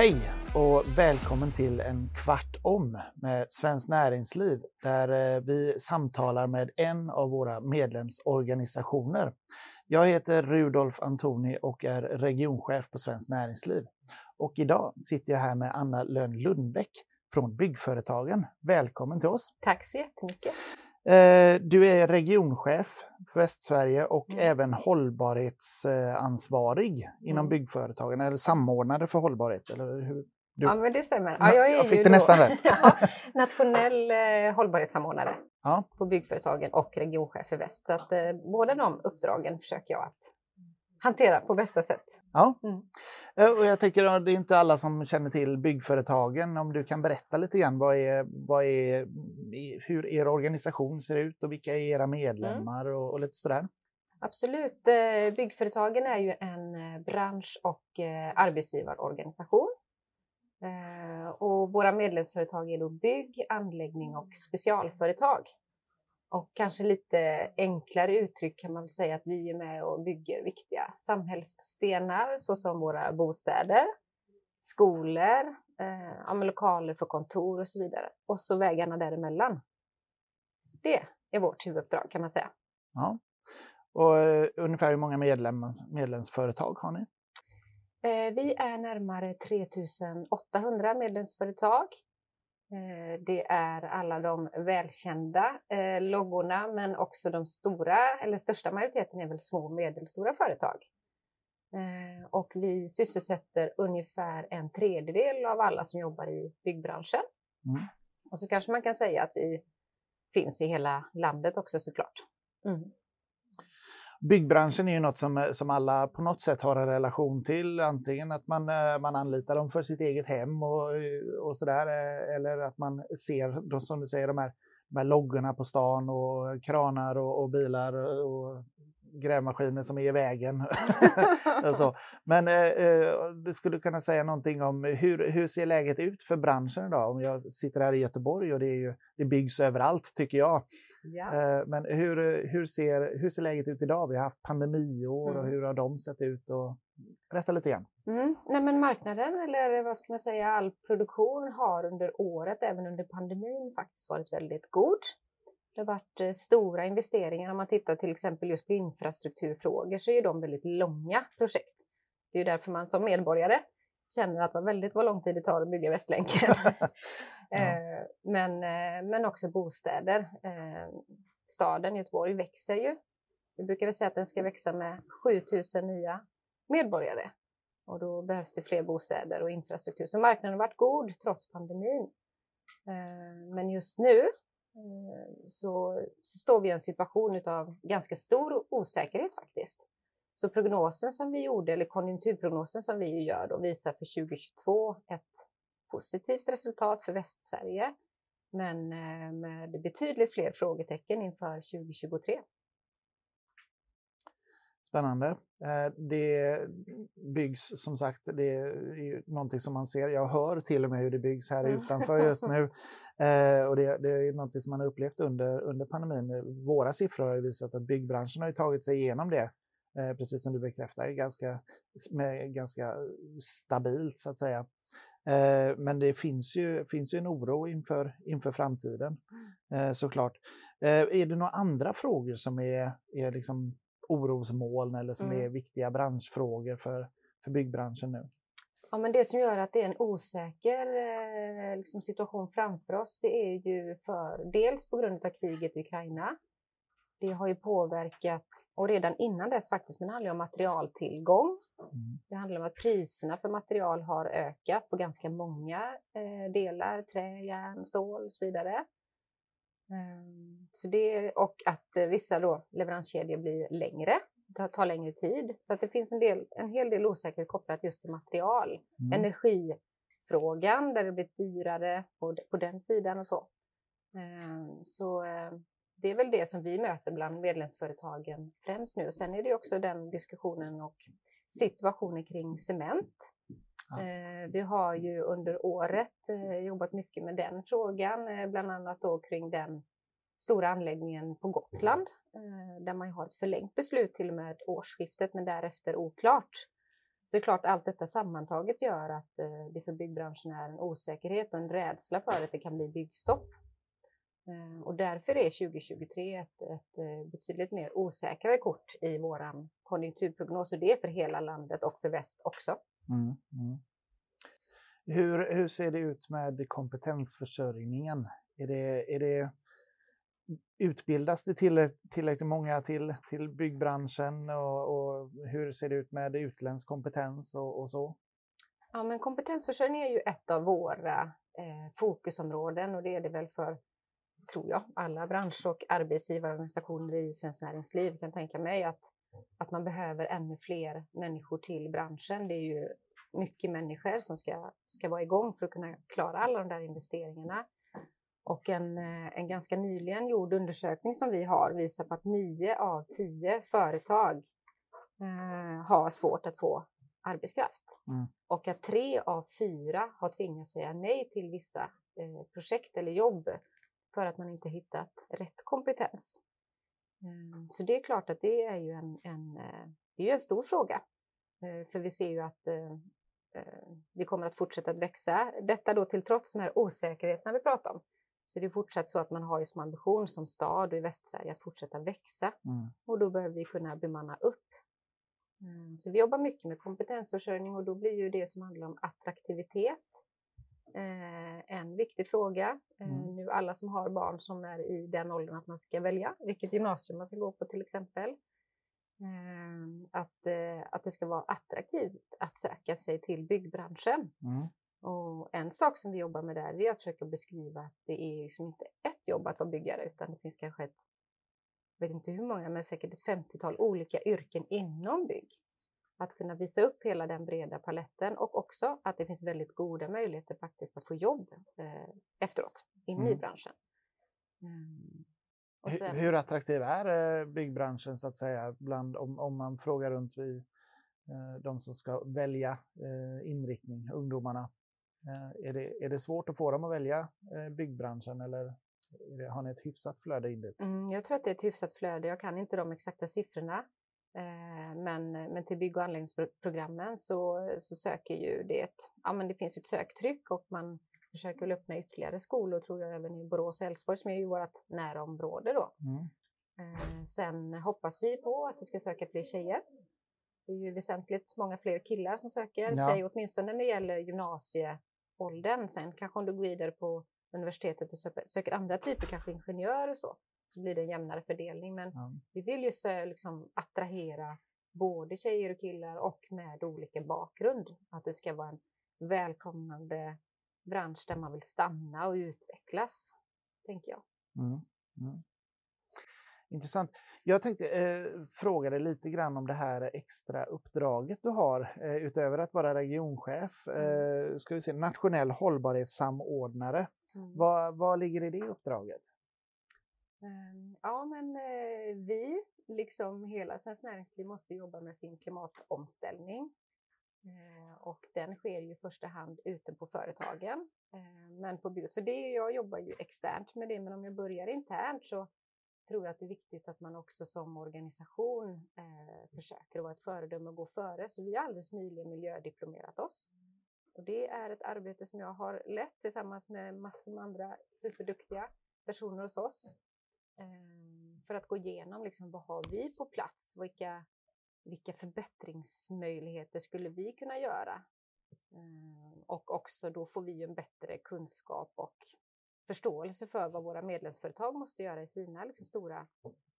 Hej och välkommen till en kvart om med Svenskt Näringsliv där eh, vi samtalar med en av våra medlemsorganisationer. Jag heter Rudolf Antoni och är regionchef på Svenskt Näringsliv. Och idag sitter jag här med Anna Lönn Lundbäck från Byggföretagen. Välkommen till oss! Tack så jättemycket! Eh, du är regionchef för Västsverige och mm. även hållbarhetsansvarig inom mm. byggföretagen, eller samordnare för hållbarhet. Eller hur? Du... Ja, men det stämmer. Ja, jag, är jag fick det då... nästan rätt. ja, nationell eh, hållbarhetssamordnare ja. på byggföretagen och regionchef för Väst. Så att, eh, båda de uppdragen försöker jag att hantera på bästa sätt. Ja, mm. Eh, och jag tänker att det är inte alla som känner till byggföretagen. Om du kan berätta lite grann vad är, vad är, hur er organisation ser ut och vilka är era medlemmar mm. och, och lite sådär. Absolut. Eh, byggföretagen är ju en eh, bransch och arbetsgivarorganisation. Och våra medlemsföretag är då bygg, anläggning och specialföretag. Och kanske lite enklare uttryck kan man säga att vi är med och bygger viktiga samhällsstenar såsom våra bostäder, skolor, eh, lokaler för kontor och så vidare. Och så vägarna däremellan. Det är vårt huvuduppdrag kan man säga. Ja. Och uh, ungefär hur många medlem, medlemsföretag har ni? Eh, vi är närmare 3800 medlemsföretag Eh, det är alla de välkända eh, loggorna men också de stora, eller största majoriteten är väl små och medelstora företag. Eh, och vi sysselsätter ungefär en tredjedel av alla som jobbar i byggbranschen. Mm. Och så kanske man kan säga att vi finns i hela landet också såklart. Mm byggbranschen är ju något som, som alla på något sätt har en relation till. Antingen att man, eh, man anlitar dem för sitt eget hem och, eh, och så där, eh, eller att man ser, som du säger, de här, de här loggorna på stan och kranar och, och bilar och grävmaskiner som är i vägen. alltså. Men eh, eh, du skulle kunna säga någonting om hur, hur ser läget ut för branschen idag? Om jag sitter här i Göteborg och det, är ju, det byggs överallt tycker jag. Ja. Eh, men hur, hur, ser, hur ser läget ut idag? Vi har haft pandemiår mm. och hur har de sett ut? Och, berätta lite grann. Mm. Nej, men marknaden, eller vad ska man säga, all produktion har under året, även under pandemin, faktiskt varit väldigt god. Det har varit eh, stora investeringar. Om man tittar till exempel just på infrastrukturfrågor så är de väldigt långa projekt. Det är därför man som medborgare känner att det var väldigt vad lång tid det tar att bygga Västlänken. ja. Eh, men, eh, men också bostäder. Staden Göteborg växer ju. Vi brukar väl säga att den ska växa med 7000 nya medborgare. Och då behövs det fler bostäder och infrastruktur. Så marknaden har varit god trots pandemin. Men just nu så, så står vi i en situation av ganska stor osäkerhet faktiskt. Så prognosen som vi gjorde, eller konjunkturprognosen som vi gör, då, visar för 2022 ett positivt resultat för Västsverige, men eh, med betydligt fler frågetecken inför 2023. Spännande. Eh, det byggs som sagt, det är någonting som man ser. Jag hör till och med hur det byggs här mm. utanför just nu. Eh, och det, det är någonting som man har upplevt under, under pandemin. Våra siffror har visat att byggbranschen har tagit sig igenom det, eh, precis som du bekräftar, ganska, med, ganska stabilt så att säga. Men det finns ju, finns ju en oro inför, inför framtiden såklart. Är det några andra frågor som är, är liksom orosmoln eller som mm. är viktiga branschfrågor för, för byggbranschen nu? Ja, men det som gör att det är en osäker eh, liksom situation framför oss, det är ju för dels på grund av kriget i Ukraina. Det har ju påverkat, och redan innan dess faktiskt, men det handlar om materialtillgång. Mm. Det handlar om att priserna för material har ökat på ganska många eh, delar, trä, järn, stål och så vidare. Ehm, så det, och att eh, vissa då leveranskedjor blir längre, det tar längre tid. Så att det finns en, del, en hel del osäkerhet kopplat just till material. Mm. Energifrågan, där det blir dyrare på, på den sidan och så. Ehm, så eh, det är väl det som vi möter bland medlemsföretagen främst nu. Sen är det också den diskussionen och situationen kring cement. Ja. Eh, vi har ju under året eh, jobbat mycket med den frågan, eh, bland annat då kring den stora anläggningen på Gotland där man har ett förlängt beslut till och med årsskiftet men därefter oklart. Så det är klart allt detta sammantaget gör att det för byggbranschen är en osäkerhet och en rädsla för att det kan bli byggstopp. Och därför är 2023 ett, ett betydligt mer osäkrare kort i vår konjunkturprognos och det är för hela landet och för väst också. Mm, mm. Hur, hur ser det ut med kompetensförsörjningen? Är det, är det, utbildas det tillräckligt, tillräckligt många till, till byggbranschen och, och, hur ser det ut med utländsk kompetens och, och, så? Ja, men kompetensförsörjning är ju ett av våra eh, fokusområden och det är det väl för, tror jag, alla branscher och arbetsgivarorganisationer i Svenskt Näringsliv. Jag kan tänka mig att, att man behöver ännu fler människor till branschen. Det är ju mycket människor som ska, ska vara igång för att kunna klara alla de där investeringarna. Och en, eh, en ganska nyligen gjord undersökning som vi har visar på att nio av tio företag eh, har svårt att få arbetskraft. Mm. Och att tre av fyra har tvingats säga nej till vissa eh, projekt eller jobb för att man inte hittat rätt kompetens. Mm. Så det är klart att det är ju en, en, eh, det är en stor fråga. Eh, för vi ser ju att eh, vi kommer att fortsätta att växa. Detta då till trots de här osäkerheterna vi pratar om. Så det är fortsatt så att man har ju som ambition som stad och i Västsverige att fortsätta växa. Mm. Och då behöver vi kunna bemanna upp. Mm. Så vi jobbar mycket med kompetensförsörjning och då blir ju det som handlar om attraktivitet eh, en viktig fråga. Eh, mm. Nu alla som har barn som är i den åldern att man ska välja vilket gymnasium man ska gå på till exempel. Eh, att, eh, att det ska vara attraktivt att söka sig till byggbranschen. Mm. Och en sak som vi jobbar med där är att försöka beskriva att det är liksom inte ett jobb att vara byggare utan det finns kanske ett, jag vet inte hur många, men säkert ett 50-tal olika yrken inom bygg. Att kunna visa upp hela den breda paletten och också att det finns väldigt goda möjligheter faktiskt att få jobb eh, efteråt, inne mm. i branschen. Mm. Sen... Hur attraktiv är eh, byggbranschen så att säga, bland, om, om man frågar runt vid eh, de som ska välja eh, inriktning, ungdomarna? Eh, är det, är det svårt att få dem att välja byggbranschen eller har ni ett hyfsat flöde in dit? Mm, jag tror att det är ett hyfsat flöde. Jag kan inte de exakta siffrorna. Eh, men, men till bygg och anläggningsprogrammen så, så söker ju det, ett, ja men det finns ett söktryck och man försöker väl öppna ytterligare skolor tror jag även i Borås och Älvsborg som är ju vårt närområde då. Mm. Sen hoppas vi på att det ska söka fler tjejer. Det är ju väsentligt många fler killar som söker ja. sig, åtminstone när det gäller gymnasie åldern. Sen kanske om du går vidare på universitetet och söker, andra typer, kanske ingenjör och så, så blir det en jämnare fördelning. Men ja. vi vill ju så, liksom, attrahera både tjejer och killar och med olika bakgrund. Att det ska vara en välkomnande bransch där man vill stanna och utvecklas, tänker jag. Mm. Mm. Intressant. Jag tänkte eh, fråga dig lite grann om det här extra uppdraget du har eh, utöver att vara regionchef. Mm. Eh, ska vi se, nationell hållbarhetssamordnare. Mm. Vad, vad ligger i det uppdraget? Ehm, ja, men eh, vi, liksom hela Svenskt Näringsliv, måste jobba med sin klimatomställning. Eh, och den sker ju i första hand ute på företagen. Ehm, men på, så det, jag jobbar ju externt med det, men om jag börjar internt så tror jag att det är viktigt att man också som organisation eh, försöker vara ett föredöme och gå före. Så vi har alldeles nyligen miljödiplomerat oss. Och det är ett arbete som jag har lett tillsammans med massor med andra superduktiga personer hos oss. Eh, för att gå igenom liksom, vad har vi på plats? Vilka, vilka förbättringsmöjligheter skulle vi kunna göra? Eh, och också då får vi en bättre kunskap och förståelse för vad våra medlemsföretag måste göra i sina liksom, stora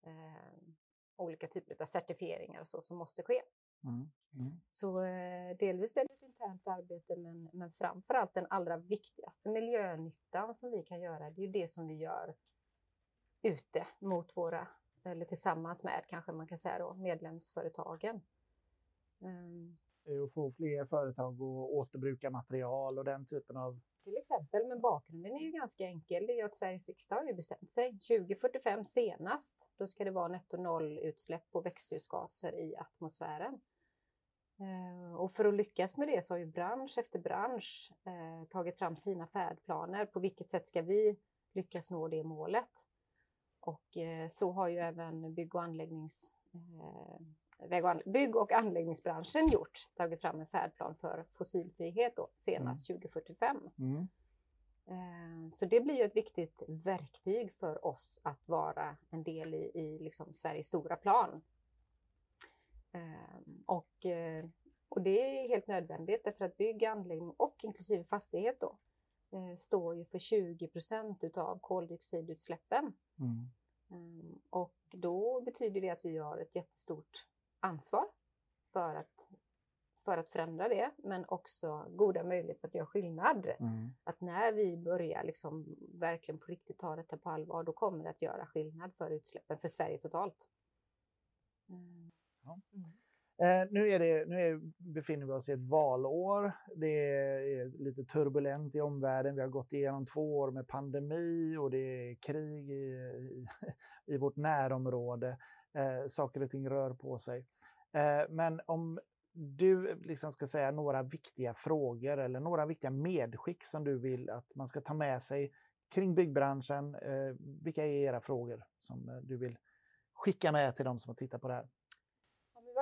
eh, olika typer av certifieringar och så som måste ske. Mm. Mm. Så eh, delvis är det ett internt arbete men, men framför allt den allra viktigaste miljönyttan som vi kan göra, det är ju det som vi gör ute mot våra, eller tillsammans med kanske man kan säga då, medlemsföretagen. Mm. Få fler företag att återbruka material och den typen av till exempel. Men bakgrunden är ju ganska enkel. Det är att Sveriges riksdag har ju bestämt sig. 2045 senast, då ska det vara netto noll utsläpp på växthusgaser i atmosfären. Eh, och för att lyckas med det så har ju bransch efter bransch eh, tagit fram sina färdplaner. På vilket sätt ska vi lyckas nå det målet? Och eh, så har ju även bygg och anläggningsbranschen bygg och anläggningsbranschen gjort, tagit fram en färdplan för fossilfrihet då, senast mm. 2045. Mm. Eh, så det blir ju ett viktigt verktyg för oss att vara en del i, i liksom Sveriges stora plan. Ehm, och, eh, och det är helt nödvändigt därför att bygg, anläggning och inklusive fastighet då, eh, står ju för 20 procent utav koldioxidutsläppen. Mm. Ehm, och då betyder det att vi har ett jättestort ansvar för att, för att förändra det, men också goda möjligheter att göra skillnad. Mm. Att när vi börjar liksom verkligen på riktigt ta detta på allvar, då kommer det att göra skillnad för utsläppen för Sverige totalt. Mm. Ja. Eh, nu, är det, nu är, befinner vi oss i ett valår. Det är lite turbulent i omvärlden. Vi har gått igenom två år med pandemi och det är krig i, i, i vårt närområde. Eh, saker och ting rör på sig. Eh, men om du liksom ska säga några viktiga frågor eller några viktiga medskick som du vill att man ska ta med sig kring byggbranschen. Eh, vilka är era frågor som eh, du vill skicka med till de som har tittat på det här?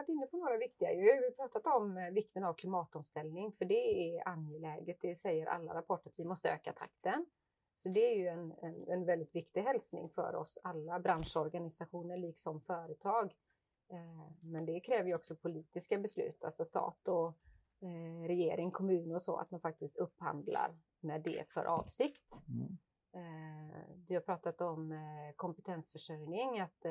Varit inne på några viktiga. Vi har pratat om eh, vikten av klimatomställning, för det är angeläget. Det säger alla rapporter att vi måste öka takten. Så det är ju en, en, en väldigt viktig hälsning för oss alla branschorganisationer liksom företag. Eh, men det kräver ju också politiska beslut, alltså stat och eh, regering, kommun och så, att man faktiskt upphandlar med det för avsikt. Mm. Vi har pratat om kompetensförsörjning, att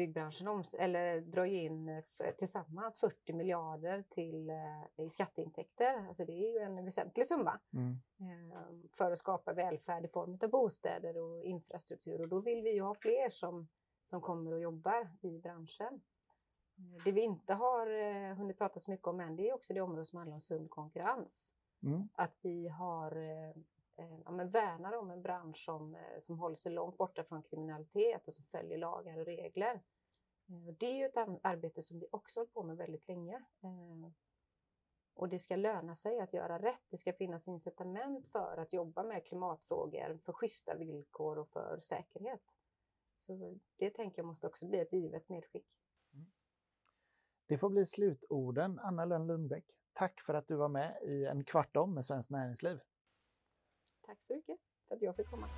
byggbranschen om, eller drar in eh, tillsammans 40 miljarder till, eh, i skatteintäkter. Alltså det är ju en väsentlig summa mm. eh, för att skapa välfärd i form av bostäder och infrastruktur. Och då vill vi ju ha fler som, som kommer och jobbar i branschen. Det vi inte har eh, hunnit prata så mycket om än, det är också det område som handlar om sund konkurrens. Mm. Att vi har eh, eh, Eh, ja, men värnar om en bransch som, eh, som håller sig långt borta från kriminalitet och som följer lagar och regler. Eh, det är ju ett arbete som vi också hållit på med väldigt länge. Och det ska löna sig att göra rätt. Det ska finnas incitament för att jobba med klimatfrågor, för schyssta villkor och för säkerhet. Så det tänker jag måste också bli ett givet medskick. Mm. Det får bli slutorden. Anna Lönn Lundbäck, tack för att du var med i en kvart om med Svenskt Näringsliv. Tack så mycket för att jag fick komma.